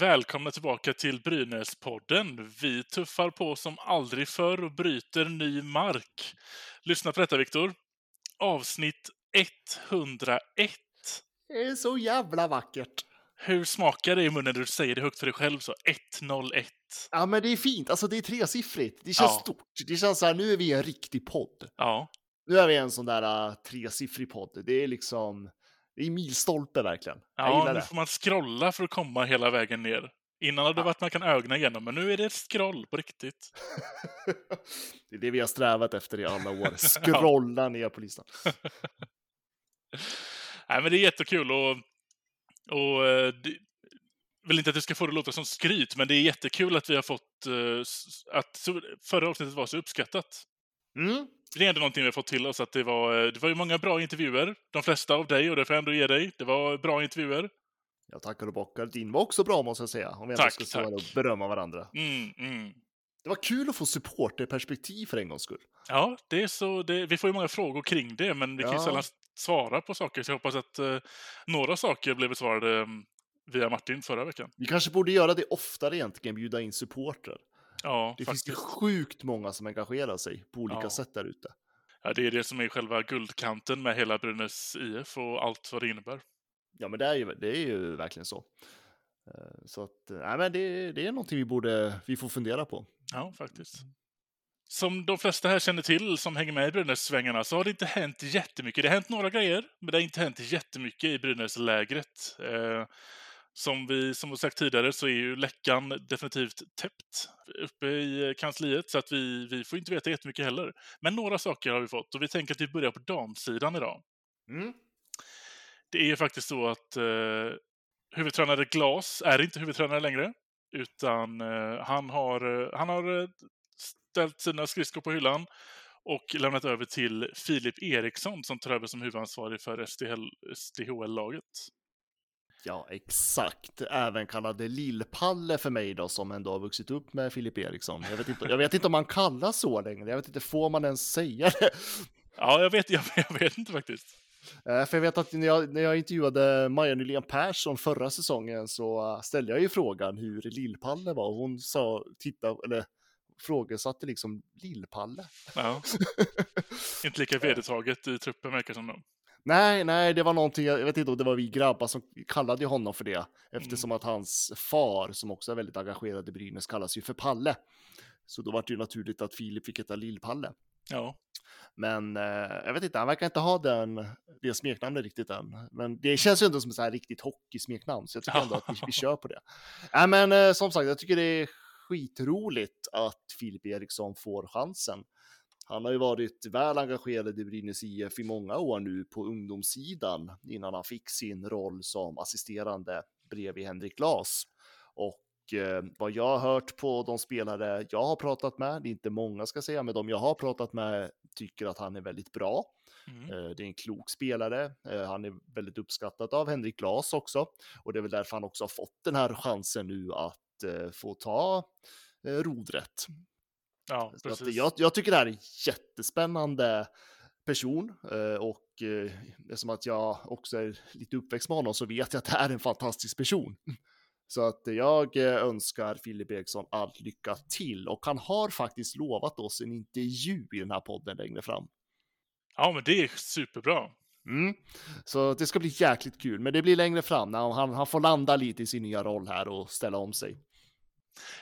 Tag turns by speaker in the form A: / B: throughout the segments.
A: Välkomna tillbaka till Brynäspodden. Vi tuffar på som aldrig förr och bryter ny mark. Lyssna på detta, Viktor. Avsnitt 101.
B: Det är så jävla vackert.
A: Hur smakar det i munnen när du säger det högt för dig själv så? 101.
B: Ja, men det är fint. Alltså, det är tresiffrigt. Det känns
A: Ja.
B: stort. Det känns så här, nu är vi en riktig podd.
A: Ja,
B: Nu är vi en sån där uh, tresiffrig podd. Det är liksom, det är milstolpe verkligen.
A: Ja nu
B: det.
A: får man scrolla för att komma hela vägen ner. Innan hade det varit man kan ögna igenom, men nu är det ett scroll på riktigt.
B: det är det vi har strävat efter i alla år. Scrolla ner på listan.
A: Nej, men det är jättekul och, och eh, det, vill inte att det ska få det att låta som skryt, men det är jättekul att vi har fått eh, att förra avsnittet var så uppskattat.
B: Mm.
A: Det är ändå någonting vi har fått till oss, att det var, eh, det var ju många bra intervjuer. De flesta av dig, och det får jag ändå ge dig. Det var bra intervjuer.
B: Jag tackar och bockar. Din var också bra måste jag säga. Om vi ändå
A: Tack,
B: ska stå här och berömma varandra.
A: Mm, mm.
B: Det var kul att få supporterperspektiv för en gångs skull.
A: Ja, det är så, det, vi får ju många frågor kring det, men vi kan ju
B: Ja.
A: sällan svara på saker, så jag hoppas att eh, några saker blev besvarade eh, via Martin förra veckan.
B: Vi kanske borde göra det oftare egentligen, bjuda in supportrar.
A: Ja,
B: Det finns ju
A: faktiskt.
B: sjukt många som engagerar sig på olika
A: Ja.
B: sätt där ute.
A: Ja, det är det som är själva guldkanten med hela Brynäs IF och allt vad det innebär.
B: Ja, men det är ju, det är ju verkligen så. Eh, Så att, eh, nej, men det, det är någonting vi borde, vi får fundera på.
A: Ja, faktiskt. Som de flesta här känner till som hänger med i Brynäs-svängarna så har det inte hänt jättemycket. Det har hänt några grejer, men det har inte hänt jättemycket i Brynäs-lägret. Eh, som vi som sagt tidigare så är ju läckan definitivt täppt uppe i kansliet så att vi, vi får inte veta jättemycket heller. Men några saker har vi fått och vi tänker att vi börjar på damsidan idag.
B: Mm.
A: Det är ju faktiskt så att eh, huvudtränare Glas är inte huvudtränare längre. Utan eh, han har, eh, han har eh, ställt sina skridskor på hyllan och lämnat över till Filip Eriksson som tar över som huvudansvarig för SDHL, SDHL-laget.
B: Ja, exakt. Även kallade Lillpalle för mig då, som ändå har vuxit upp med Filip Eriksson. Jag vet, inte, jag vet inte om man kallas så längre. Jag vet inte, får man ens säga det?
A: Ja, jag vet, jag, jag vet inte faktiskt.
B: Eh, För jag vet att när jag, när jag intervjuade Maja Nylén Persson förra säsongen så eh, ställde jag ju frågan hur Lillpalle var. Hon sa, titta, eller frågesatte liksom Lillpalle.
A: Ja. inte lika vedertaget i truppen verkar som. Då.
B: Nej, nej, det var någonting, jag vet inte om det var vi grabbar som kallade honom för det. Eftersom att hans far, som också är väldigt engagerad i Brynäs, kallas ju för Palle. Så då var det ju naturligt att Filip fick heta Lillpalle.
A: Ja.
B: Men eh, jag vet inte, han verkar inte ha den, det smeknamnet riktigt än. Men det känns ju ändå som ett så här riktigt hockeysmeknamn, så jag tycker ändå att vi, vi kör på det. Nej, men eh, som sagt, jag tycker det är skitroligt att Filip Eriksson får chansen. Han har ju varit väl engagerad i Brynäs IF i många år nu på ungdomssidan innan han fick sin roll som assisterande bredvid Henrik Glas. Och eh, vad jag har hört på de spelare jag har pratat med, det är inte många ska säga, men de jag har pratat med tycker att han är väldigt bra.
A: Mm.
B: Eh, Det är en klok spelare. Eh, Han är väldigt uppskattad av Henrik Glas också. Och det är väl därför han också har fått den här chansen nu att eh, få ta eh, rodret.
A: Ja,
B: Så att jag, jag tycker det här är en jättespännande person eh, och eh, eftersom att jag också är lite uppväxt med honom så vet jag att det är en fantastisk person. Så att jag eh, önskar Filip Eriksson all lycka till och han har faktiskt lovat oss en intervju i den här podden längre fram.
A: Ja, men det är superbra.
B: Mm. Så det ska bli jäkligt kul, men det blir längre fram när han, han får landa lite i sin nya roll här och ställa om sig.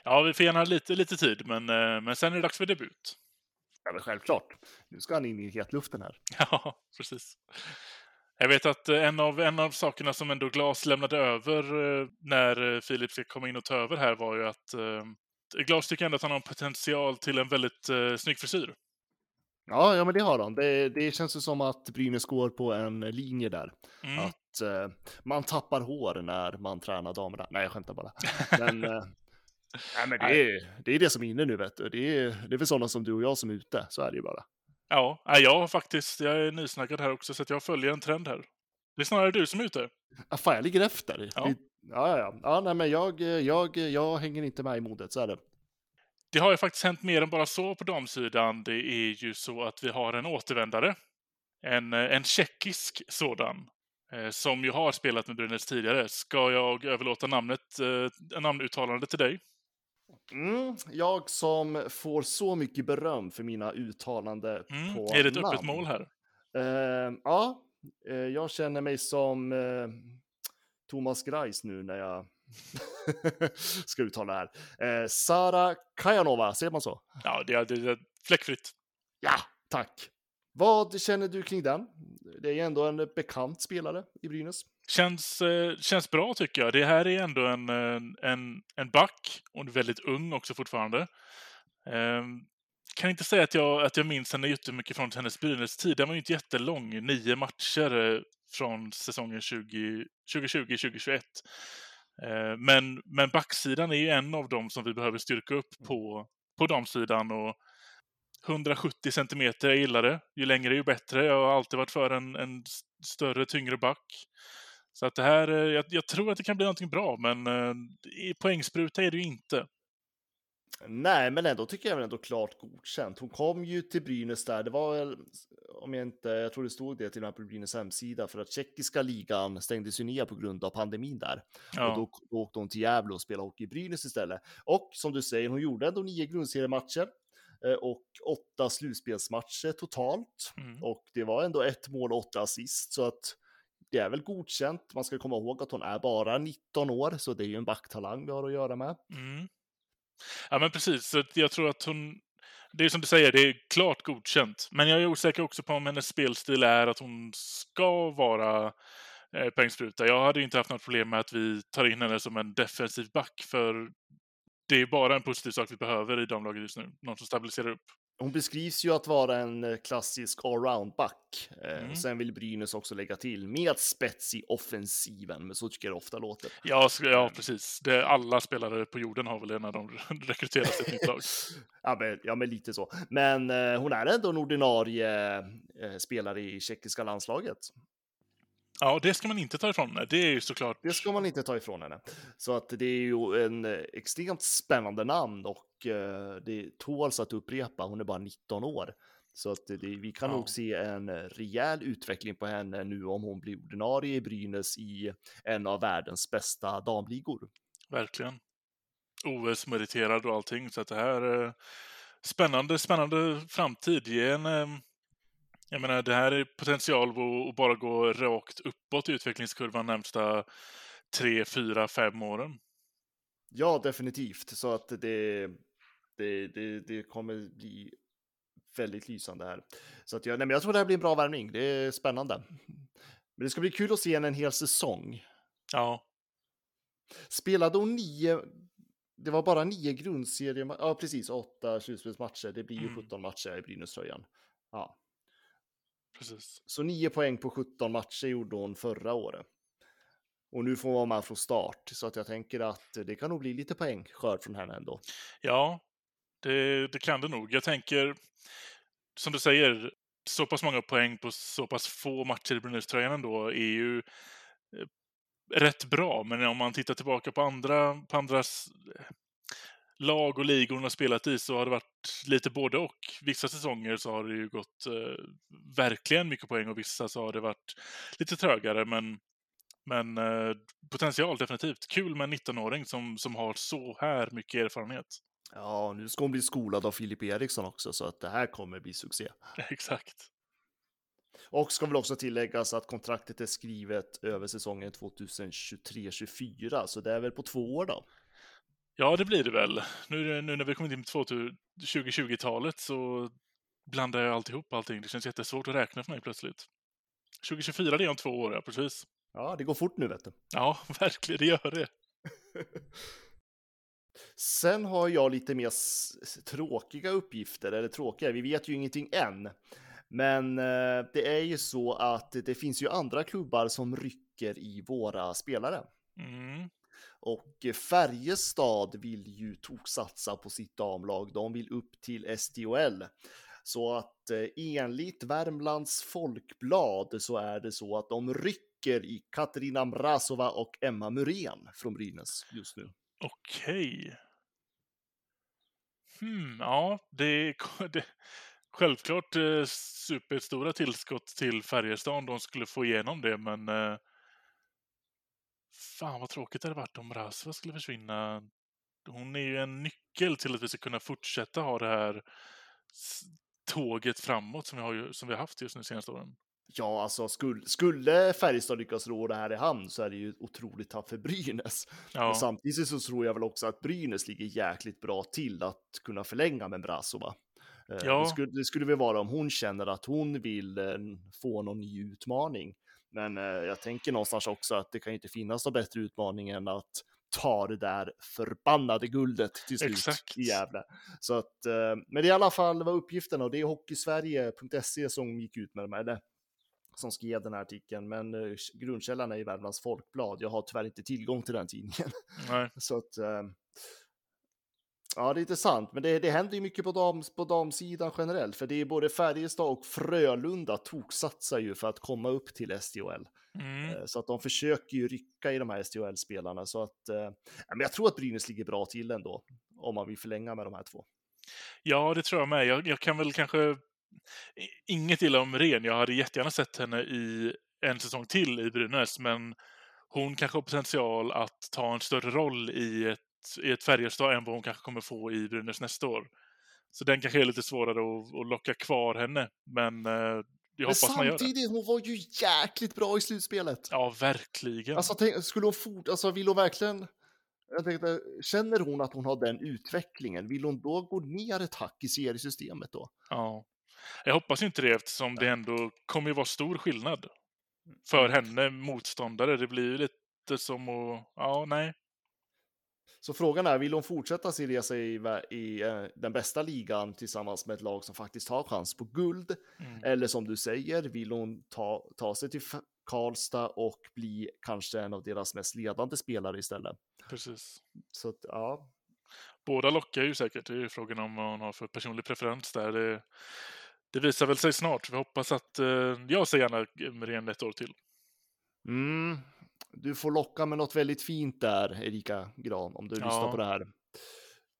A: Ja, vi får gärna lite, lite tid, men, eh, men sen är det dags för debut.
B: Ja, men självklart. Nu ska han in i hetluften här.
A: Ja, precis. Jag vet att eh, en av, en av sakerna som ändå Glas lämnade över eh, när Filip ska komma in och ta över här var ju att Glas tycker ändå att han har potential till en väldigt eh, snygg frisyr.
B: Ja, ja, men det har de. Det, det känns ju som att Brynäs går på en linje där.
A: Mm.
B: Att eh, man tappar hår när man tränar damerna. Nej, jag skämtar bara. Men, nej, men det, är, det är det som är inne nu, vet du. Det är, det är för sådana som du och jag som är ute. Så är det ju bara.
A: Ja, jag har faktiskt, jag är nysnackad här också, så att jag följer en trend här. Det är snarare du som är ute.
B: Ah, fan, jag ligger efter.
A: Ja.
B: Det- Ja, ja, ja. ja nej, men jag, jag, jag hänger inte med i modet, så är det.
A: Det har ju faktiskt hänt mer än bara så på damsidan. Det är ju så att vi har en återvändare. En, eh, en tjeckisk sådan. eh, Som ju har spelat med Brynäs tidigare. Ska jag överlåta namnet, eh, namnuttalande till dig?
B: Mm, jag som får så mycket beröm för mina uttalanden
A: Mm.
B: på
A: Är det ett öppet
B: namn.
A: mål här?
B: Eh, ja, eh, jag känner mig som eh, Thomas Greis nu när jag ska uttala det här. Eh, Sara Kajanova, ser man så?
A: Ja, det är, det är fläckfritt.
B: Ja, tack. Vad känner du kring den? Det är ju ändå en bekant spelare i Brynäs.
A: Känns, eh, känns bra tycker jag. Det här är ändå en, en, en, back. Är väldigt ung också fortfarande. Ehm, kan inte säga att jag, att jag minns henne jättemycket från hennes Brynäs-tid. Den var ju inte jättelång. Nio matcher eh, från säsongen 20 2020-2021. Eh, men, men backsidan är ju en av dem som vi behöver styrka upp på, på damsidan. Och 170 centimeter, jag gillar det. Ju längre ju bättre. Jag har alltid varit för en, en större, tyngre back. Så att det här, eh, jag, jag tror att det kan bli någonting bra, men eh, poängspruta är det ju inte.
B: Nej, men ändå tycker jag väl ändå klart godkänt. Hon kom ju till Brynäs där, det var väl, om jag inte, jag tror det stod det till och med på Brynäs hemsida, för att tjeckiska ligan stängdes ju ner på grund av pandemin där. Och
A: Ja,
B: då, då åkte hon till Gävle och spelade hockey i Brynäs istället. Och som du säger, hon gjorde ändå nio grundseriematcher eh, och åtta slutspelsmatcher totalt.
A: mm.
B: Och det var ändå ett mål och åtta assist, så att det är väl godkänt. Man ska komma ihåg att hon är bara 19 år, så det är ju en backtalang vi har att göra med.
A: Mm. Ja, men precis. Så jag tror att hon... Det är som du säger, det är klart godkänt. Men jag är osäker också på om hennes spelstil är att hon ska vara eh, poängspruta. Jag hade ju inte haft något problem med att vi tar in henne som en defensiv back, för det är bara en positiv sak vi behöver i damlaget just nu. Någon som stabiliserar upp.
B: Hon beskrivs ju att vara en eh, klassisk allround-back. Eh,
A: Mm.
B: Sen vill Brynäs också lägga till med spets i offensiven, men så tycker jag det ofta låter.
A: Ja, ja precis. Det, alla spelare på jorden har väl det när de rekryterar sig till ett nytt lag.
B: Ja men, ja, men lite så. Men eh, hon är ändå en ordinarie eh, spelare i tjeckiska landslaget.
A: Ja, det ska man inte ta ifrån henne. Det är ju såklart...
B: Det ska man inte ta ifrån henne. Så att det är ju en eh, extremt spännande namn och eh, det tåls att upprepa. Hon är bara 19 år. Så att det, vi kan
A: Ja.
B: nog se en eh, rejäl utveckling på henne nu om hon blir ordinarie i Brynäs i en av världens bästa damligor.
A: Verkligen. OS-meriterad och allting. Så att det här är spännande, spännande framtid. Ge en, eh, jag menar, det här är potential att bara gå rakt uppåt i utvecklingskurvan närmsta tre, fyra, fem åren.
B: Ja, definitivt. Så att det, det, det, det kommer bli väldigt lysande här. Så att jag, nej, men jag tror det här blir en bra värvning. Det är spännande. Men det ska bli kul att se henne en hel säsong.
A: Ja,
B: Spelade hon nio, det var bara nio grundserier, ja precis, åtta slutspelsmatcher. Det blir ju
A: Mm.
B: 17 matcher i Brynäs-tröjan. Ja,
A: precis.
B: så nio poäng på 17 matcher gjorde hon förra året. Och nu får hon vara med från start, så att jag tänker att det kan nog bli lite poäng skörd från henne ändå.
A: Ja, det, det kan det nog. Jag tänker, som du säger, så pass många poäng på så pass få matcher i Brynäs-tröjan ändå är ju eh, rätt bra. Men om man tittar tillbaka på andra, på andras eh, lag och ligor hon har spelat i så har det varit lite både och. Vissa säsonger så har det ju gått eh, verkligen mycket poäng och vissa så har det varit lite trögare. Men, men eh, potential definitivt. Kul med en 19-åring som, som har så här mycket erfarenhet.
B: Ja, nu ska hon bli skolad av Filip Eriksson också, så att det här kommer bli succé.
A: Exakt.
B: Och ska väl också tilläggas att kontraktet är skrivet över säsongen 2023-24, så det är väl på två år då.
A: Ja, det blir det väl. Nu, nu när vi kommit in på 2020-talet så blandar jag alltihop allting. Det känns jättesvårt att räkna för mig plötsligt. 2024, det är om två år, ja precis.
B: Ja, det går fort nu vet du.
A: Ja, verkligen, det gör det.
B: Sen har jag lite mer tråkiga uppgifter, eller tråkiga, vi vet ju ingenting än. Men eh, det är ju så att det finns ju andra klubbar som rycker i våra spelare.
A: Mm.
B: Och Färjestad vill ju toksatsa på sitt damlag. De vill upp till SDHL. Så att eh, enligt Värmlands Folkblad så är det så att de rycker i Katarina Mrazova och Emma Muren från Brynäs just nu.
A: Okej. Hmm, ja, det, det självklart eh, superstora tillskott till Färjestad om de skulle få igenom det, men eh, fan vad tråkigt det hade varit om Mrazova skulle försvinna. Hon är ju en nyckel till att vi ska kunna fortsätta ha det här tåget framåt som vi har, som vi har haft just nu senaste åren.
B: Ja, alltså skulle, skulle Färjestad lyckas ro det här i hamn så är det ju otroligt tapp för Brynäs.
A: Ja.
B: Och samtidigt så tror jag väl också att Brynäs ligger jäkligt bra till att kunna förlänga med Brasova. Eh,
A: Ja.
B: Det, skulle, det skulle väl vara om hon känner att hon vill eh, få någon ny utmaning. Men eh, jag tänker någonstans också att det kan ju inte finnas någon bättre utmaning än att ta det där förbannade guldet till slut
A: Exakt.
B: i Gävle. Så att, eh, men det är i alla fall vad uppgiften och det är hockeysverige.se som gick ut med det, eller som skrev den här artikeln, men eh, grundkällan är i Värmlands Folkblad. Jag har tyvärr inte tillgång till den tidningen.
A: Nej.
B: Så att, ja, det är intressant, men det, det händer ju mycket på, dam, på damsidan generellt, för det är både Färjestad och Frölunda toksatsar ju för att komma upp till SDHL.
A: Mm.
B: Eh, Så att de försöker ju rycka i de här SDHL-spelarna. Så att, eh, men jag tror att Brynäs ligger bra till ändå, om man vill förlänga med de här två.
A: Ja, det tror jag med. Jag, jag kan väl kanske... Inget illa om Ren. Jag hade jättegärna sett henne i en säsong till i Brynäs, men hon kanske har potential att ta en större roll i ett, i ett Färjestad än vad hon kanske kommer få i Brynäs nästa år. Så den kanske är lite svårare att, att locka kvar henne, men eh, jag
B: Men
A: hoppas man gör det.
B: samtidigt, hon var ju jäkligt bra i slutspelet.
A: Ja, verkligen.
B: Alltså, tänk, skulle hon fort, alltså vill hon verkligen, jag tänkte, känner hon att hon har den utvecklingen, vill hon då gå ner ett hack i seriesystemet då?
A: Ja. Jag hoppas inte det eftersom det ändå kommer ju vara stor skillnad för henne, motståndare. Det blir ju lite som att... Ja, nej.
B: Så frågan är, vill hon fortsätta sin resa i, i eh, den bästa ligan tillsammans med ett lag som faktiskt har chans på guld?
A: Mm.
B: Eller som du säger, vill hon ta, ta sig till Karlstad och bli kanske en av deras mest ledande spelare istället?
A: Precis.
B: Så att, ja,
A: Båda lockar ju säkert. Det är ju frågan om vad hon har för personlig preferens där. Det, det visar väl sig snart. Vi hoppas att... Eh, jag ser gärna Meren ett år till.
B: Mm, du får locka med något väldigt fint där, Erika Gran, om du
A: Ja.
B: lyssnar på det här.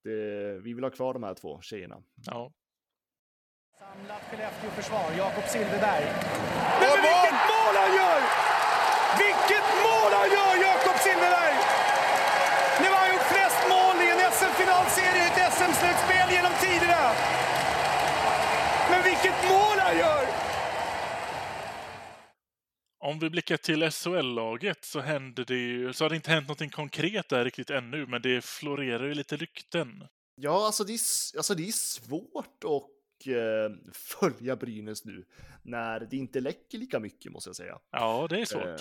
B: Det, vi vill ha kvar de här två tjejerna.
A: Ja.
C: Samlat Skellefteå-försvar, Jakob Silfverberg.
D: Men vilket mål han gör! Vilket mål han gör, Jakob Silfverberg! Nu har han gjort flest mål i en SM-finalserie i ett SM-slutspel genom tiderna. Men vilket mål han gör!
A: Om vi blickar till SHL-laget så händer det ju... Så har det inte hänt någonting konkret där riktigt ännu, men det florerar ju lite rykten.
B: Ja, alltså det är, alltså det är svårt att eh, följa Brynäs nu när det inte läcker lika mycket måste jag säga.
A: Ja, det är svårt.
B: Eh,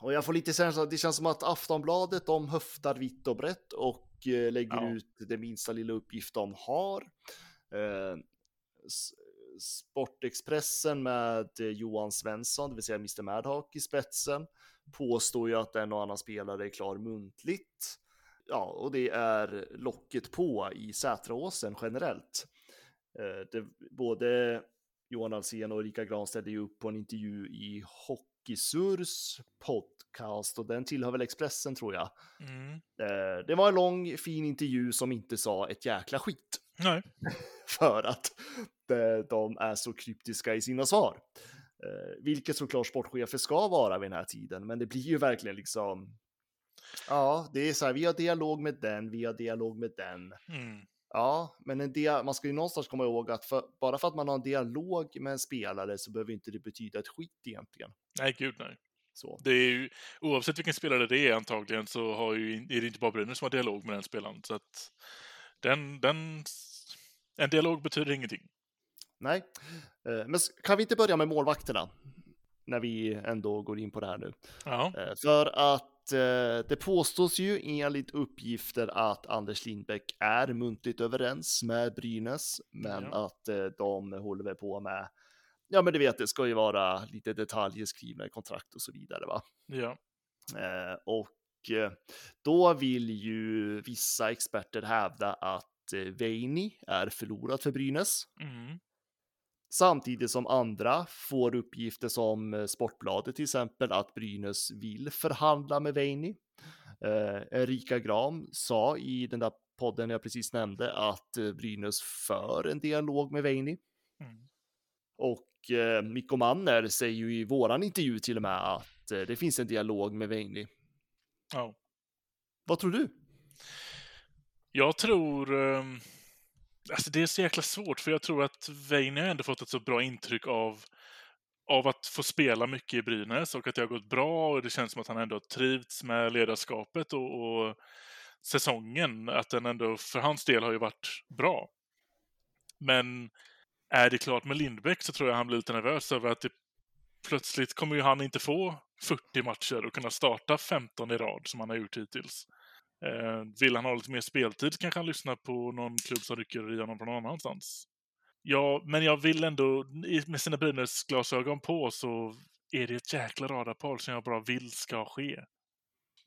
B: Och jag får lite känsla det känns som att Aftonbladet de höftar vitt och brett och eh, lägger
A: Ja.
B: ut det minsta lilla uppgift de har. Sportexpressen med eh, Johan Svensson, det vill säga Mr Madhawk i spetsen, påstår ju att en och annan spelare är klar muntligt. Ja, och det är locket på i Sätraåsen generellt. Eh, det, både Johan Alsen och Erika Gran ställde ju upp på en intervju i Hockeysurs podcast och den tillhör väl Expressen tror jag.
A: Mm.
B: Eh, det var en lång fin intervju som inte sa ett jäkla skit
A: Nej.
B: för att eh, de är så kryptiska i sina svar. Eh, vilket såklart sportchefer ska vara vid den här tiden, men det blir ju verkligen liksom. Ja, det är så här, vi har dialog med den, vi har dialog med den.
A: Mm.
B: Ja, men en dia- man ska ju någonstans komma ihåg att för, bara för att man har en dialog med en spelare så behöver inte det betyda ett skit egentligen.
A: Nej, gud nej.
B: Så.
A: Det är ju, oavsett vilken spelare det är antagligen så har ju, är det inte bara Brynäs som har dialog med den spelaren. Så att den, den, en dialog betyder ingenting.
B: Nej, Eh, men kan vi inte börja med målvakterna? När vi ändå går in på det här nu.
A: Ja.
B: Eh, För att eh, det påstås ju enligt uppgifter att Anders Lindbäck är muntligt överens med Brynäs, men
A: Ja.
B: att de håller väl på med, ja men du vet, det ska ju vara lite detaljer skrivna i kontrakt och så vidare va.
A: Ja.
B: Och då vill ju vissa experter hävda att eh, Veini är förlorad för Brynäs.
A: Mm.
B: Samtidigt som andra får uppgifter som eh, Sportbladet till exempel att Brynäs vill förhandla med Veini. Eh, Erika Gram sa i den där podden jag precis nämnde att eh, Brynäs för en dialog med Veini.
A: Mm.
B: Och eh, Mikko Manner säger ju i våran intervju till och med att eh, det finns en dialog med Veini.
A: Ja.
B: Vad tror du?
A: Jag tror... ehm, Alltså det är så jäkla svårt, för jag tror att Veini har ändå fått ett så bra intryck av, av att få spela mycket i Brynäs och att det har gått bra och det känns som att han ändå har trivts med ledarskapet och, och säsongen, att den ändå för hans del har ju varit bra. Men är det klart med Lindbäck så tror jag han blir lite nervös över att det plötsligt kommer ju han inte få 40 matcher och kunna starta 15 i rad som han har gjort hittills. Eh, vill han ha lite mer speltid kanske han lyssnar på någon klubb som rycker i honom från någon annanstans. Ja, men jag vill ändå, med sina Brynäs-glasögon på så är det ett jäkla radarpar som jag bara vill ska ske.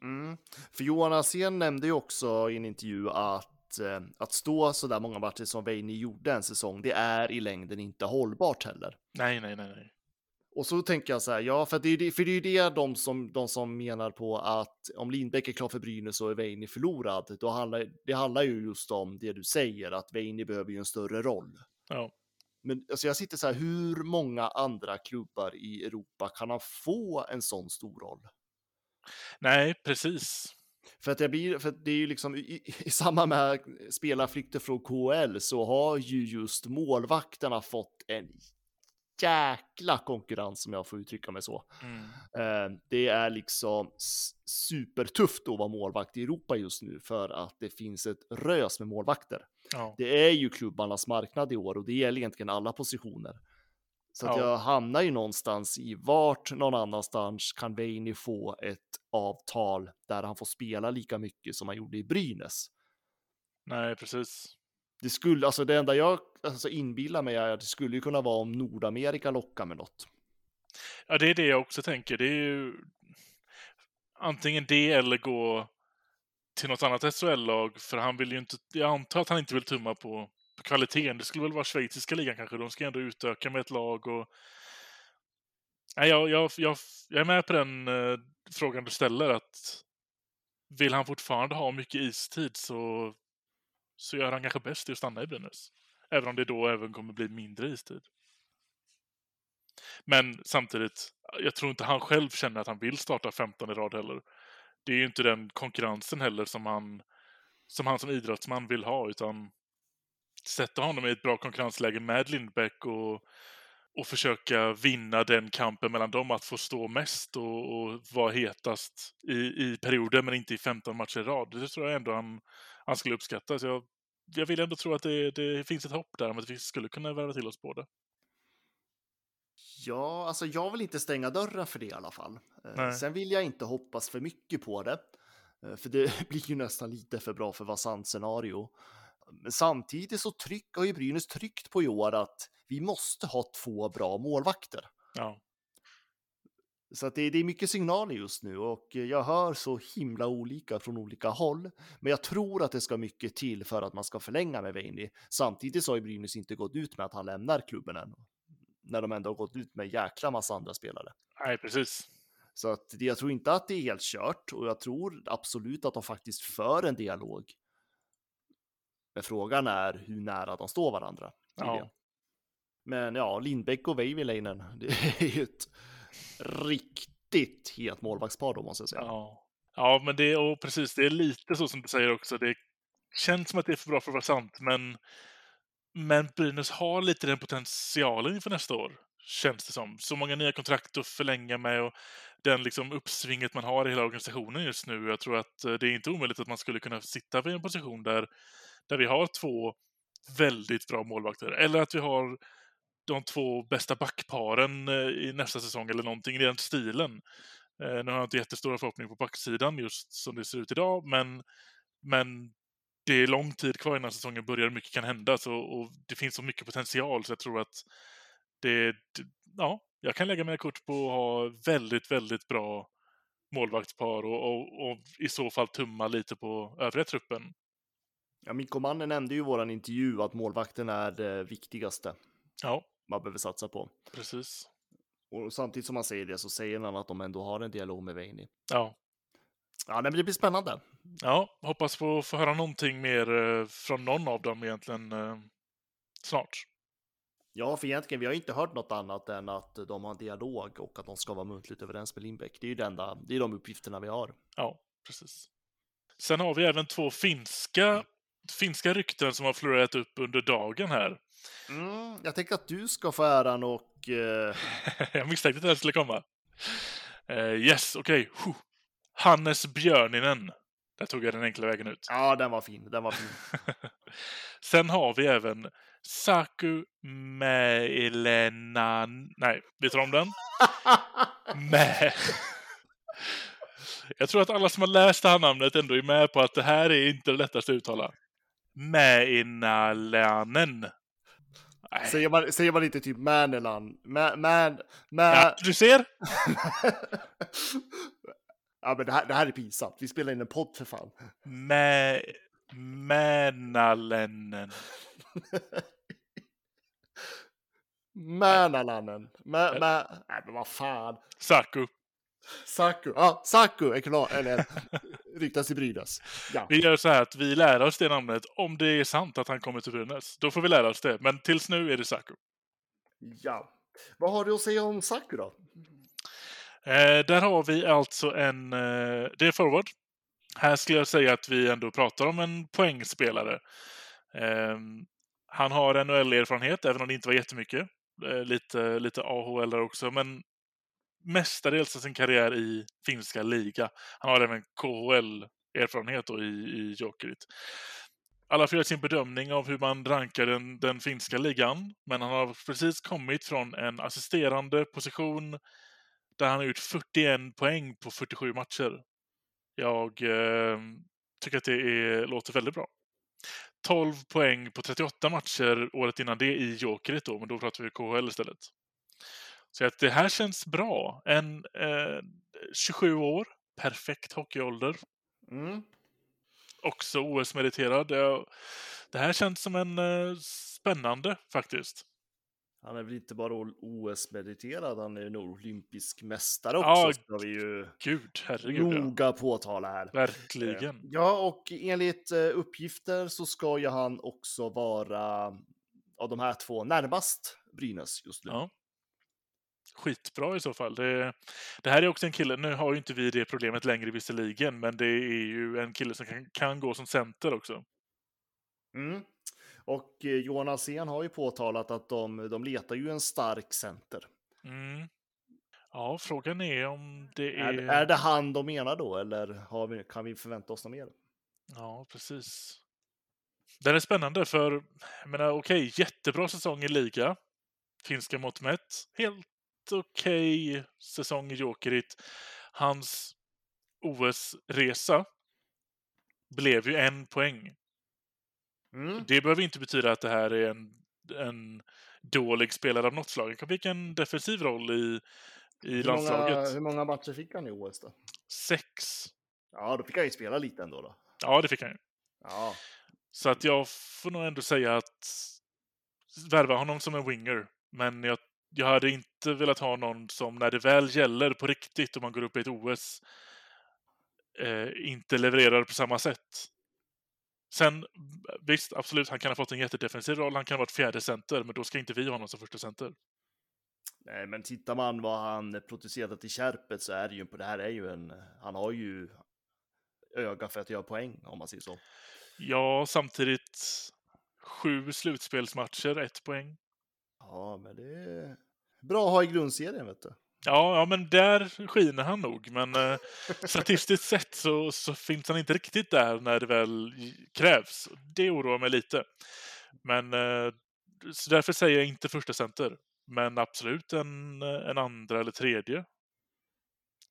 B: Mm. För Johan Alsén nämnde ju också i en intervju att eh, att stå så där många matcher som Veini gjorde en säsong, det är i längden inte hållbart heller.
A: Nej, nej, nej, nej.
B: Och så tänker jag så här, ja, för det är ju det, för det, är det de, som, de som menar på att om Lindbäck är klar för Brynäs så är Veini förlorad. Då handlar, det handlar ju just om det du säger, att Veini behöver ju en större roll.
A: Ja.
B: Men alltså jag sitter så här, hur många andra klubbar i Europa kan han få en sån stor roll?
A: Nej, precis.
B: För att, det blir, för det är ju liksom i, i, samband med spelarflykter från KHL så har ju just målvakterna fått en jäkla konkurrens om jag får uttrycka mig så.
A: Mm.
B: Eh, det är liksom supertufft att vara målvakt i Europa just nu för att det finns ett rös med målvakter.
A: Ja.
B: Det är ju klubbarnas marknad i år och det gäller egentligen alla positioner. Så att
A: Ja.
B: jag hamnar ju någonstans i vart någon annanstans kan Veini få ett avtal där han får spela lika mycket som han gjorde i Brynäs.
A: Nej, precis.
B: Det skulle, alltså det enda jag alltså inbillar mig är att det skulle ju kunna vara om Nordamerika lockar med något.
A: Ja, det är det jag också tänker. Det är ju antingen det eller gå till något annat SHL-lag, för han vill ju inte... Jag antar att han inte vill tumma på, på kvaliteten. Det skulle väl vara schweiziska ligan kanske. De ska ändå utöka med ett lag och... Nej, jag, jag, jag, jag är med på den eh, frågan du ställer, att vill han fortfarande ha mycket istid så, så gör han kanske bäst i att stanna i Brynäs. Även om det då även kommer bli mindre istid. Men samtidigt, jag tror inte han själv känner att han vill starta 15 i rad heller. Det är ju inte den konkurrensen heller som han som, han som idrottsman vill ha, utan sätta honom i ett bra konkurrensläge med Lindbäck och, och försöka vinna den kampen mellan dem att få stå mest och, och vara hetast i, i perioder, men inte i 15 matcher i rad. Det tror jag ändå han, han skulle uppskatta. Så jag, jag vill ändå tro att det, det finns ett hopp där om att vi skulle kunna värva till oss båda.
B: Ja, alltså jag vill inte stänga dörren för det i alla fall. Eh,
A: Nej.
B: Sen vill jag inte hoppas för mycket på det. eh, För det blir ju nästan lite för bra för att vara sant scenario. Men samtidigt så tryck, har ju Brynäs tryckt på i år att vi måste ha två bra målvakter.
A: Ja.
B: Så att det, det är mycket signaler just nu och jag hör så himla olika från olika håll. Men jag tror att det ska mycket till för att man ska förlänga med Veini. Samtidigt så har ju Brynäs inte gått ut med att han lämnar klubben än. När de ändå har gått ut med jäkla massa andra spelare.
A: Nej, precis.
B: Så att jag tror inte att det är helt kört och jag tror absolut att de faktiskt för en dialog. Men frågan är hur nära de står varandra.
A: Ja.
B: Men ja, Lindbäck och Veiviläinen, det är ju ett riktigt het målvaktspar då måste jag säga.
A: Ja. Ja, men det, och precis, det är lite så som du säger också. Det känns som att det är för bra för att vara sant, men, men Brynäs har lite den potentialen inför nästa år, känns det som. Så många nya kontrakt att förlänga med och den liksom uppsvinget man har i hela organisationen just nu. Jag tror att eh, det är inte omöjligt att man skulle kunna sitta vid en position där, där vi har två väldigt bra målvakter. Eller att vi har de två bästa backparen eh, i nästa säsong eller någonting i den stilen. Eh, nu har jag inte jättestora förhoppningar på backsidan just som det ser ut idag, men, men det är lång tid kvar innan säsongen börjar. Mycket kan hända så, och det finns så mycket potential så jag tror att det ja, jag kan lägga mina kort på att ha väldigt, väldigt bra målvaktspar och, och, och i så fall tumma lite på övriga truppen.
B: Ja, Mikko Mannen nämnde ju i våran intervju att målvakten är det viktigaste
A: Ja,
B: man behöver satsa på.
A: precis.
B: Och samtidigt som han säger det så säger han att de ändå har en dialog med Veini.
A: Ja,
B: Ja, nej, men det blir spännande.
A: ja hoppas på att få höra någonting mer eh, från någon av dem egentligen eh, snart.
B: Ja, för egentligen, vi har inte hört något annat än att de har en dialog och att de ska vara muntligt överens med Lindbäck. Det är ju det enda, det är de uppgifterna vi har.
A: Ja, precis. Sen har vi även två finska, finska rykten som har florerat upp under dagen här.
B: Mm, jag tänker att du ska få äran och... Eh...
A: jag misstänkte att det skulle komma. Uh, yes, okej. Okay. Hannes Björninen. Där tog jag den enkla vägen ut.
B: Ja, den var fin. Den var fin.
A: Sen har vi även Saku Mäilenan... Nej, vi tar om den. Mä... Jag tror att alla som har läst det här namnet ändå är med på att det här är inte det lättaste att uttala. Mäinalanen.
B: Säger man, säger man inte typ Mänelan? Mä, man, mä...
A: Ja, du ser!
B: ja, men det här, det här är pinsamt. Vi spelar in en podd för fan.
A: Mä... Mänalenen.
B: Mänalanen. Mä, mä... Nej, men vad fan.
A: Saku.
B: Saku. Ja, Saku är klar. Eller ryktas i Brynäs. Ja.
A: Vi gör så här att vi lär oss det namnet om det är sant att han kommer till Brynäs. Då får vi lära oss det. Men tills nu är det Saku.
B: Ja. Vad har du att säga om Saku då?
A: Eh, där har vi alltså en... Eh, det är forward. Här skulle jag säga att vi ändå pratar om en poängspelare. Eh, han har NHL-erfarenhet, även om det inte var jättemycket. Eh, lite, lite AHL där också, men mestadels av sin karriär i finska liga. Han har även KHL-erfarenhet i, i Jokerit. Alla får göra sin bedömning av hur man rankar den, den finska ligan, men han har precis kommit från en assisterande position där han har gjort 41 poäng på 47 matcher. Jag eh, tycker att det är, låter väldigt bra. 12 poäng på 38 matcher året innan det i Jokerit då, men då pratar vi KHL istället. Så att det här känns bra. En eh, 27 år, perfekt hockeyålder.
B: Mm.
A: Också OS-meriterad. Det, här känns som en eh, spännande faktiskt.
B: Han är väl inte bara OS-meriterad, han är en olympisk mästare också.
A: Ja,
B: ska vi ju
A: gud, herregud. Ja.
B: noga påtala här.
A: Verkligen.
B: Ja, och enligt eh, uppgifter så ska ju han också vara av de här två närmast Brynäs just nu.
A: Ja. Skitbra i så fall. Det, det här är också en kille, nu har ju inte vi det problemet längre visserligen, men det är ju en kille som kan, kan gå som center också.
B: Mm. Och eh, Johan Alsen har ju påtalat att de, de letar ju en stark center.
A: Mm. Ja, frågan är om det är...
B: Är, är det han de menar då, eller vi, kan vi förvänta oss något mer?
A: Ja, precis. Den är spännande för, jag menar, okej, okay, jättebra säsong i liga. Finska mått mätt. Helt okej okay säsong i Jokerit. Hans OS-resa blev ju en poäng.
B: Mm.
A: Det behöver inte betyda att det här är en, en dålig spelare av något slag. Han fick en defensiv roll i, i
B: hur
A: landslaget.
B: Många, hur många matcher fick han i OS då?
A: Sex.
B: Ja, då fick han ju spela lite ändå då.
A: Ja, det fick han ju.
B: Ja.
A: Så att jag får nog ändå säga att värva honom som en winger. Men jag, jag hade inte velat ha någon som när det väl gäller på riktigt och man går upp i ett OS eh, inte levererar på samma sätt. Sen visst, absolut, han kan ha fått en jättedefensiv roll. Han kan ha varit fjärde center, men då ska inte vi ha honom som första center.
B: Nej, men tittar man vad han producerat i kärpet så är det ju på det här är ju en. Han har ju öga för att göra poäng om man säger så.
A: Ja, samtidigt sju slutspelsmatcher, ett poäng.
B: Ja, men det är bra att ha i grundserien, vet du.
A: Ja, ja men där skiner han nog. Men eh, statistiskt sett så, så finns han inte riktigt där när det väl krävs. Det oroar mig lite. Men eh, så därför säger jag inte första center. Men absolut en, en andra eller tredje.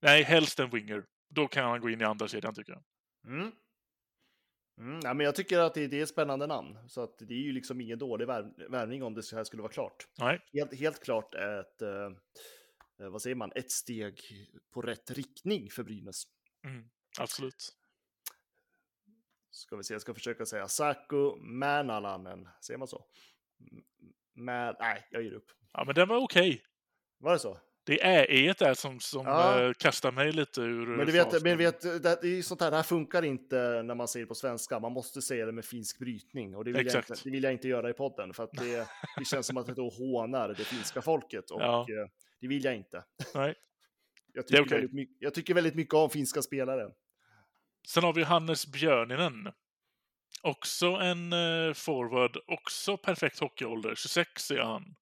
A: Nej, helst en winger. Då kan han gå in i andra kedjan tycker jag.
B: Mm. Mm, ja, men jag tycker att det, det är ett spännande namn, så att det är ju liksom ingen dålig värv, värvning om det så här skulle vara klart.
A: Nej.
B: Helt, helt klart ett, eh, eh, vad säger man, ett steg på rätt riktning för Brynäs.
A: Mm, absolut.
B: Ska vi se, jag ska försöka säga Saku Mänalanen, säger man så? Men, nej, jag ger upp.
A: Ja, men den var okej.
B: Var det så?
A: Det är e där som, som
B: Ja.
A: eh, kastar mig lite ur
B: Men du vet,
A: fasen.
B: men vet det, det är sånt här, det här funkar inte när man säger det på svenska. Man måste säga det med finsk brytning och det vill, jag inte, det vill jag inte göra i podden för att det, det känns som att det då hånar det finska folket och
A: Ja.
B: eh, det vill jag inte.
A: Nej.
B: Jag
A: Det är
B: tycker,
A: okej.
B: väldigt, mycket, jag tycker väldigt mycket om finska spelare.
A: Sen har vi Hannes Björninen. Också en eh, forward, också perfekt hockeyålder. 26 är han.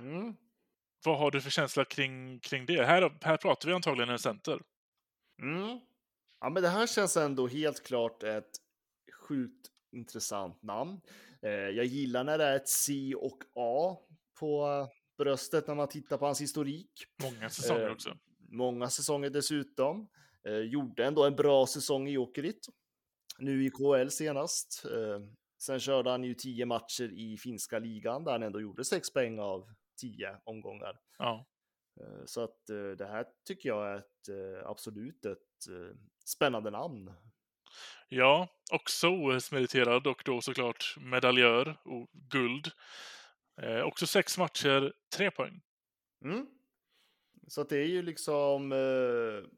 B: Mm.
A: Vad har du för känsla kring, kring det? Här, här pratar vi antagligen en center.
B: Mm. Ja, men det här känns ändå helt klart ett sjukt intressant namn. Eh, jag gillar när det är ett C och A på bröstet när man tittar på hans historik.
A: Många säsonger
B: Eh,
A: också.
B: Många säsonger dessutom. Eh, gjorde ändå en bra säsong i Jokerit. Nu i KL senast. Sen körde han ju tio matcher i finska ligan där han ändå gjorde sex poäng av tio omgångar.
A: Ja.
B: Eh, så att eh, det här tycker jag är ett, eh, absolut ett spännande namn.
A: ja, också OS-meriterad och då såklart medaljör och guld. Eh, också sex matcher, tre poäng.
B: Mm. Så att det är ju liksom eh,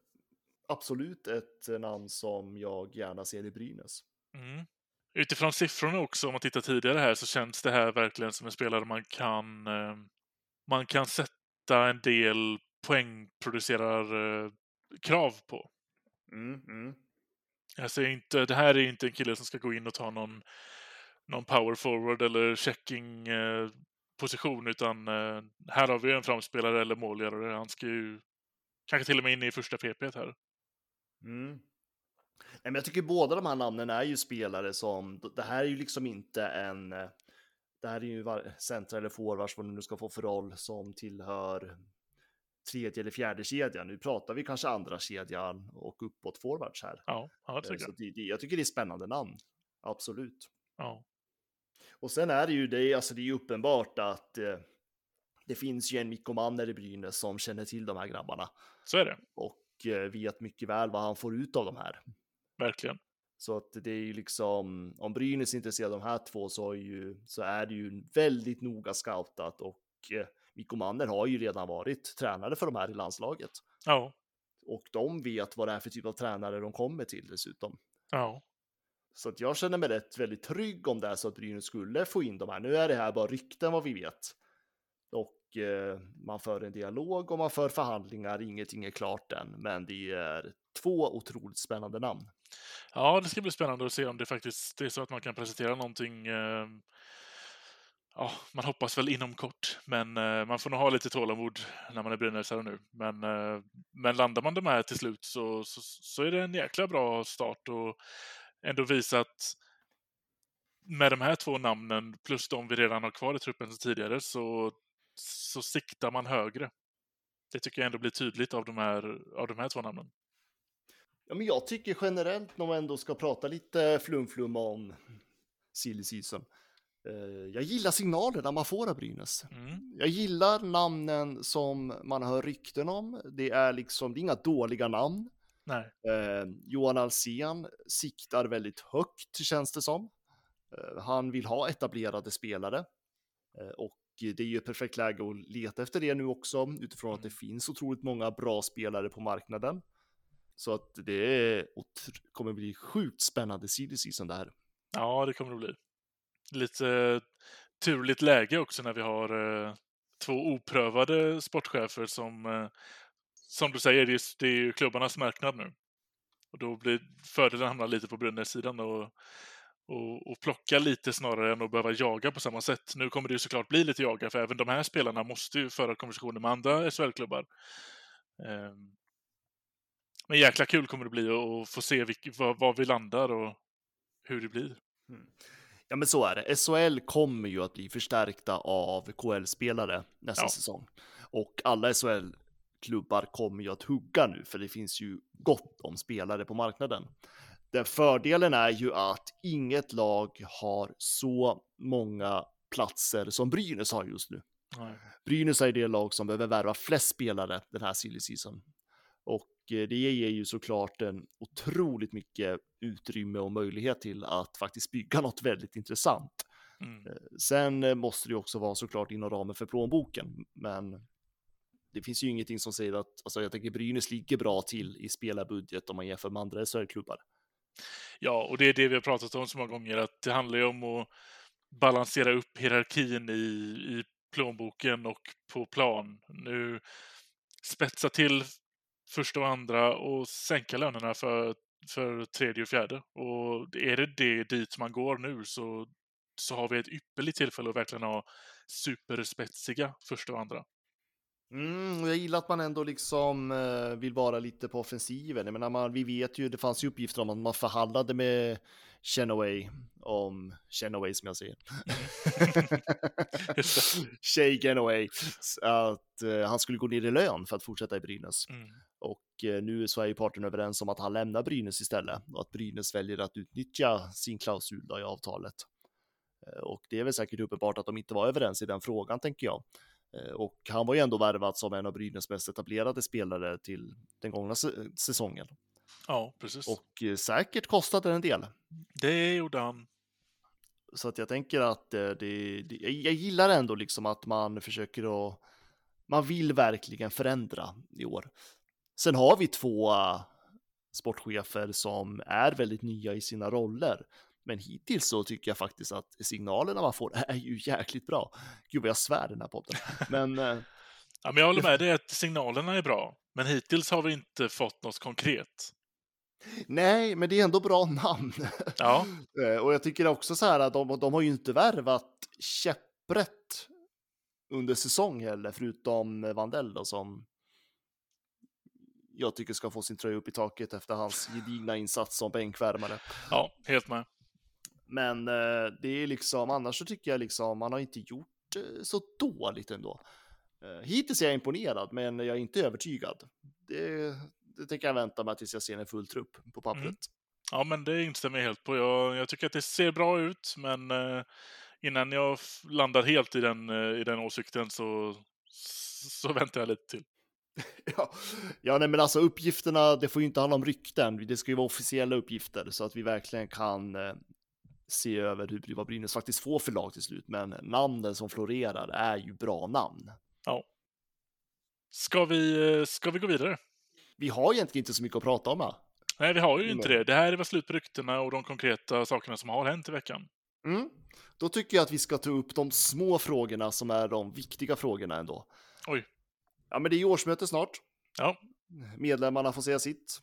B: absolut ett namn som jag gärna ser i Brynäs.
A: Mm. Utifrån siffrorna också, om man tittar tidigare här, så känns det här verkligen som en spelare man kan eh, man kan sätta en del poängproducerar eh, krav på.
B: Mm, mm.
A: Säger inte, det här är inte en kille som ska gå in och ta någon, någon power forward eller checking eh, position, utan eh, här har vi en framspelare eller målgörare. Han ska ju kanske till och med in i första PP här.
B: Mm. Nej, men jag tycker båda de här namnen är ju spelare som, det här är ju liksom inte en, det här är ju centra eller forwards, vad du nu ska få för roll, som tillhör tredje eller fjärde kedjan. Nu pratar vi kanske andra kedjan och uppåt forwards här.
A: Ja, ja det
B: Eh,
A: tycker
B: Så
A: jag.
B: det, det, jag tycker det är spännande namn, absolut.
A: Ja.
B: Och sen är det ju det, alltså det är uppenbart att eh, det finns ju en Mikko Manner i Brynäs som känner till de här grabbarna
A: Så är det,
B: och eh, vet mycket väl vad han får ut av de här.
A: verkligen.
B: Så att det är ju liksom, om Brynäs är intresserad av de här två så är, ju, så är det ju väldigt noga scoutat och eh, Mikko Manner har ju redan varit tränare för de här i landslaget.
A: Ja,
B: Och de vet vad det är för typ av tränare de kommer till dessutom.
A: ja,
B: Så att jag känner mig rätt väldigt trygg om det är så att Brynäs skulle få in de här. Nu är det här bara rykten vad vi vet. Och Eh, man för en dialog och man för förhandlingar, ingenting är klart än. Men det är två otroligt spännande namn.
A: Ja, det ska bli spännande att se om det faktiskt är så att man kan presentera någonting. Eh, ja, man hoppas väl inom kort, men eh, man får nog ha lite tålamod när man är brynäsare nu. Men, eh, men landar man de här till slut så, så, så är det en jäkla bra start och ändå visa att med de här två namnen plus de vi redan har kvar i truppen sedan tidigare så, så siktar man högre. Det tycker jag ändå blir tydligt av de här, av de här två namnen.
B: Ja, men jag tycker generellt när man ändå ska prata lite flum-flum om silly season. Eh, jag gillar signalerna man får av Brynäs.
A: Mm.
B: Jag gillar namnen som man hör rykten om. Det är liksom, det är inga dåliga namn.
A: Nej.
B: Eh, Johan Alsen siktar väldigt högt känns det som. Eh, han vill ha etablerade spelare. Eh, och det är ju ett perfekt läge att leta efter det nu också utifrån att det finns otroligt många bra spelare på marknaden. Så att det kommer bli sjukt spännande silly season det här.
A: Ja, det kommer det bli. Lite eh, turligt läge också när vi har eh, två oprövade sportchefer som, eh, som du säger, det är, det är ju klubbarnas marknad nu. Och då blir fördelen hamnar lite på Brynäs-sidan och, och, och plocka lite snarare än att behöva jaga på samma sätt. Nu kommer det ju såklart bli lite jaga, för även de här spelarna måste ju föra konversationer med andra SHL-klubbar. Ehm, Men jäkla kul kommer det bli att- få se vilk, var, var vi landar och hur det blir.
B: Ja, men så är det. SHL kommer ju att bli förstärkta av KL-spelare nästa
A: Ja.
B: säsong. Och alla SHL klubbar kommer ju att hugga nu, för det finns ju gott om spelare på marknaden. Den fördelen är ju att inget lag har så många platser som Brynäs har just nu.
A: Nej.
B: Brynäs är det lag som behöver värva flest spelare den här silly season. Och eh, det ger ju såklart en otroligt mycket utrymme och möjlighet till att faktiskt bygga något väldigt intressant.
A: Mm.
B: Eh, Sen eh, måste det ju också vara såklart inom ramen för plånboken, men det finns ju ingenting som säger att, alltså jag tänker Brynäs ligger bra till i spelarbudget om man jämför med andra SHL-klubbar.
A: Ja, och det är det vi har pratat om så många gånger, att det handlar ju om att balansera upp hierarkin i, i plånboken och på plan. Nu spetsa till första och andra och sänka lönerna för, för tredje och fjärde. Och är det det dit man går nu så, så har vi ett ypperligt tillfälle att verkligen ha superspetsiga första och andra.
B: Mm, jag gillar att man ändå liksom eh, vill vara lite på offensiven. Jag menar, man, vi vet ju, det fanns ju uppgifter om att man förhandlade med Chenaway om Chenaway som jag säger. Shay Genoway. Att eh, han skulle gå ner i lön för att fortsätta i Brynäs.
A: Mm.
B: Och eh, nu är ju parterna överens om att han lämnar Brynäs istället och att Brynäs väljer att utnyttja sin klausul i avtalet. Eh, Och det är väl säkert uppenbart att de inte var överens i den frågan, tänker jag. Eh, Och han var ju ändå värvad som en av Brynäs mest etablerade spelare till den gångna säsongen.
A: Ja, precis.
B: Och eh, säkert kostade en del.
A: Det gjorde han.
B: Så att jag tänker att eh, det, det, jag gillar ändå liksom att man försöker att, man vill verkligen förändra i år. Sen har vi två sportchefer som är väldigt nya i sina roller. Men hittills så tycker jag faktiskt att signalerna man får är ju jäkligt bra. Gud vad jag svär den här podden. Men eh,
A: Ja, men jag håller med dig att signalerna är bra, men hittills har vi inte fått något konkret.
B: nej, men det är ändå bra namn.
A: Ja,
B: Eh, Och jag tycker också så här att de, de har ju inte värvat käpprätt under säsong heller, förutom Vandell då som jag tycker ska få sin tröja upp i taket efter hans gedigna insats som bänkvärmare.
A: ja, helt med.
B: Men eh, det är liksom, annars så tycker jag liksom, man har inte gjort eh, så dåligt ändå. Eh, hittills är jag imponerad, men jag är inte övertygad. Det, det tänker jag vänta med tills jag ser en full trupp på pappret.
A: Mm. Ja, men det instämmer jag helt på. Jag, jag tycker att det ser bra ut, men eh, innan jag landar helt i den, eh, i den åsikten så, så väntar jag lite till.
B: Ja, ja nej, men alltså uppgifterna, det får ju inte handla om rykten, det ska ju vara officiella uppgifter så att vi verkligen kan eh, se över hur, vad Brynäs faktiskt får för lag till slut. Men namnen som florerar är ju bra namn.
A: Ska vi, eh, ska vi gå vidare?
B: Vi har egentligen inte så mycket att prata om här.
A: Nej, vi har ju inte det. Det här är slut på ryktena och de konkreta sakerna som har hänt i veckan.
B: Mm. Då tycker jag att vi ska ta upp de små frågorna som är de viktiga frågorna ändå.
A: Oj.
B: Ja, men det är ju årsmöte snart.
A: Ja.
B: Medlemmarna får säga sitt.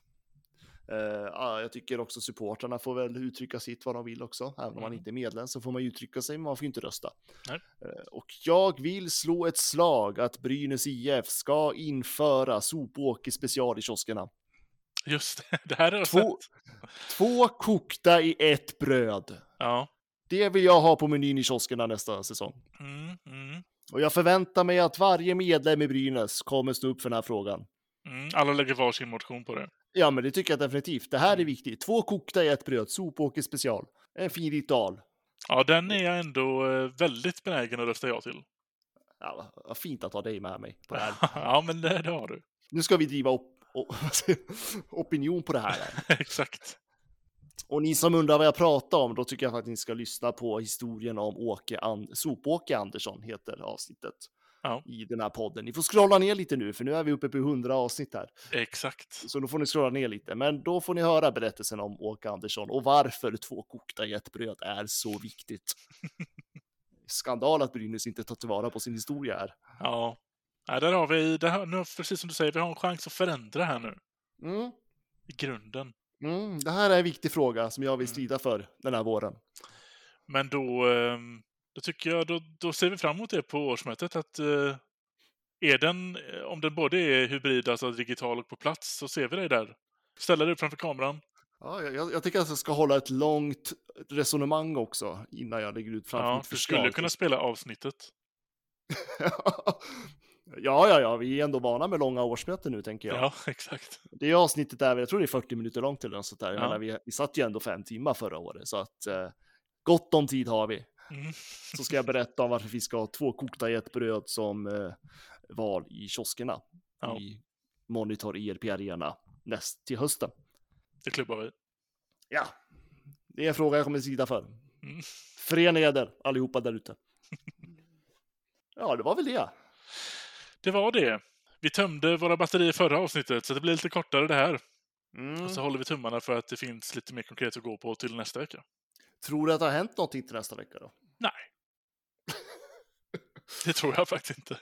B: Ja, jag tycker också supportrarna får väl uttrycka sitt vad de vill också. Även om man
A: Mm.
B: inte är medlem så får man uttrycka sig, men man får inte rösta. Eh, och jag vill slå ett slag att Brynäs IF ska införa sopåker special i kioskerna.
A: Just det, det här har jag
B: Två,
A: sett.
B: två kokta i ett bröd.
A: Ja.
B: Det vill jag ha på menyn i kioskerna nästa säsong.
A: Mm, mm,
B: Och jag förväntar mig att varje medlem i Brynäs kommer stå upp för den här frågan.
A: Mm. Alla lägger varsin motion på det.
B: Ja, men det tycker jag definitivt. Det här är viktigt. Två kokta i ett bröd, sopåker special. En fin ritual.
A: Ja, den är jag ändå eh, väldigt benägen att rösta ja till.
B: Ja, vad- fint att ha dig med mig på det här.
A: ja, men det, det har du.
B: Nu ska vi driva op opinion på det här.
A: Exakt.
B: Och ni som undrar vad jag pratar om, då tycker jag att ni ska lyssna på historien om Åke An- Sopåke Andersson, heter avsnittet.
A: Ja.
B: I den här podden. Ni får scrolla ner lite nu, för nu är vi uppe på 100 avsnitt här.
A: Exakt.
B: Så då får ni scrolla ner lite. Men då får ni höra berättelsen om Åke Andersson och varför två kokta i ett bröd är så viktigt. Skandal att Brynäs inte tar tillvara på sin historia här.
A: Ja. ja där har vi, det här, nu, precis som du säger, vi har en chans att förändra här nu.
B: Mm.
A: I grunden.
B: Mm, det här är en viktig fråga som jag vill strida för den här våren.
A: Men då, ehm, då tycker jag, då, då ser vi fram emot det på årsmötet att eh, är den, eh, om den både är hybrid, alltså digital och på plats, så ser vi dig där. Ställa dig upp framför kameran.
B: Ja, jag, jag tycker att jag ska hålla ett långt resonemang också innan jag lägger ut framför
A: Ja,
B: mitt
A: du
B: förslag.
A: skulle kunna spela avsnittet.
B: Ja, ja, ja, vi är ändå vana med långa årsmöten nu tänker jag.
A: Ja, exakt.
B: Det avsnittet där, jag tror det är 40 minuter långt eller något sånt där.
A: Ja.
B: menar, vi, vi satt ju ändå fem timmar förra året, så att eh, gott om tid har vi.
A: Mm.
B: Så ska jag berätta om varför vi ska ha två kokta getbröd som eh, val i kioskerna
A: Ja.
B: i Monitor ERP Arena näst till hösten.
A: Det klubbar vi.
B: Ja, det är en fråga jag kommer sida för.
A: Mm.
B: Förena eder allihopa där ute. Ja, det var väl det.
A: Det var det. Vi tömde våra batterier förra avsnittet, så det blir lite kortare det här.
B: Mm.
A: Och så håller vi tummarna för att det finns lite mer konkret att gå på till nästa vecka.
B: Tror du att det har hänt någonting till nästa vecka då?
A: Nej. det tror jag faktiskt inte.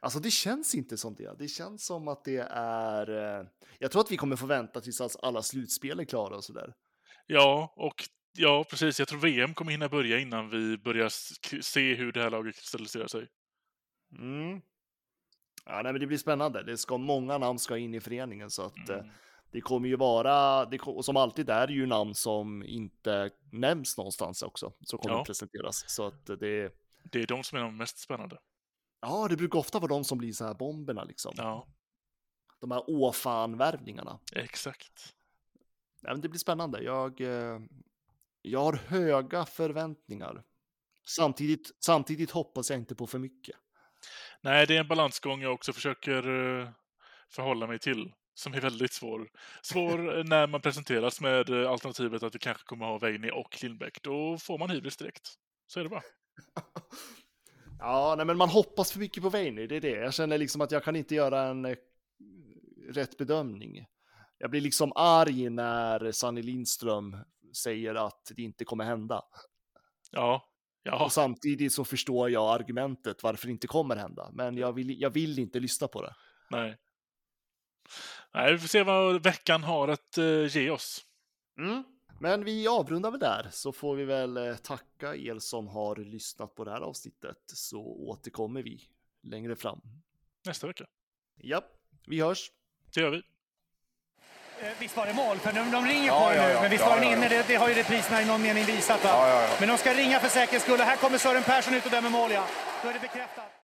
B: Alltså det känns inte som det. Det känns som att det är... Eh, jag tror att vi kommer få vänta tills alla slutspel är klara och sådär.
A: Ja, och ja, precis. Jag tror VM kommer hinna börja innan vi börjar se hur det här laget kristalliserar sig.
B: Mm. Ja, nej, men det blir spännande. Det ska, många namn ska in i föreningen så att eh,
A: Mm.
B: Det kommer ju vara, det, och som alltid är det ju namn som inte nämns någonstans också, som kommer
A: Ja.
B: att presenteras. Så att det,
A: Det är de som är de mest spännande.
B: ja, det brukar ofta vara de som blir så här bomberna liksom.
A: Ja,
B: De här åfan-värvningarna.
A: exakt.
B: Ja, det blir spännande. Jag, eh, jag har höga förväntningar. Samtidigt, samtidigt hoppas jag inte på för mycket.
A: Nej, det är en balansgång jag också försöker eh, förhålla mig till. Som är väldigt svår. Svår eh, när man presenteras med eh, alternativet att vi kanske kommer ha Veini och Lindbäck. Då får man hybris direkt. Så är det bara.
B: Ja, nej, men man hoppas för mycket på Veini, det är det. Jag känner liksom att jag kan inte göra en eh, rätt bedömning. Jag blir liksom arg när Sanny Lindström säger att det inte kommer hända.
A: Ja, ja,
B: Och samtidigt så förstår jag argumentet varför det inte kommer hända. Men jag vill, jag vill inte lyssna på det.
A: nej. Nej, vi får se vad veckan har att eh, ge oss.
B: Mm. Men vi avrundar väl där så får vi väl eh, tacka er som har lyssnat på det här avsnittet så återkommer vi längre fram.
A: Nästa vecka.
B: Ja, vi hörs.
A: Det gör vi.
C: Eh, Visst var det mål? För de, de ringer
D: Ja,
C: på
D: ja,
C: nu.
D: ja.
C: Men visst
D: Ja,
C: var den
D: ja,
C: inne?
D: ja.
C: Det, det har ju repriserna i någon mening visat. Va?
D: Ja, ja, ja.
C: Men de ska ringa för säkerhets skull. Här kommer Sören Persson ut och dömer mål, ja. Då är det bekräftat.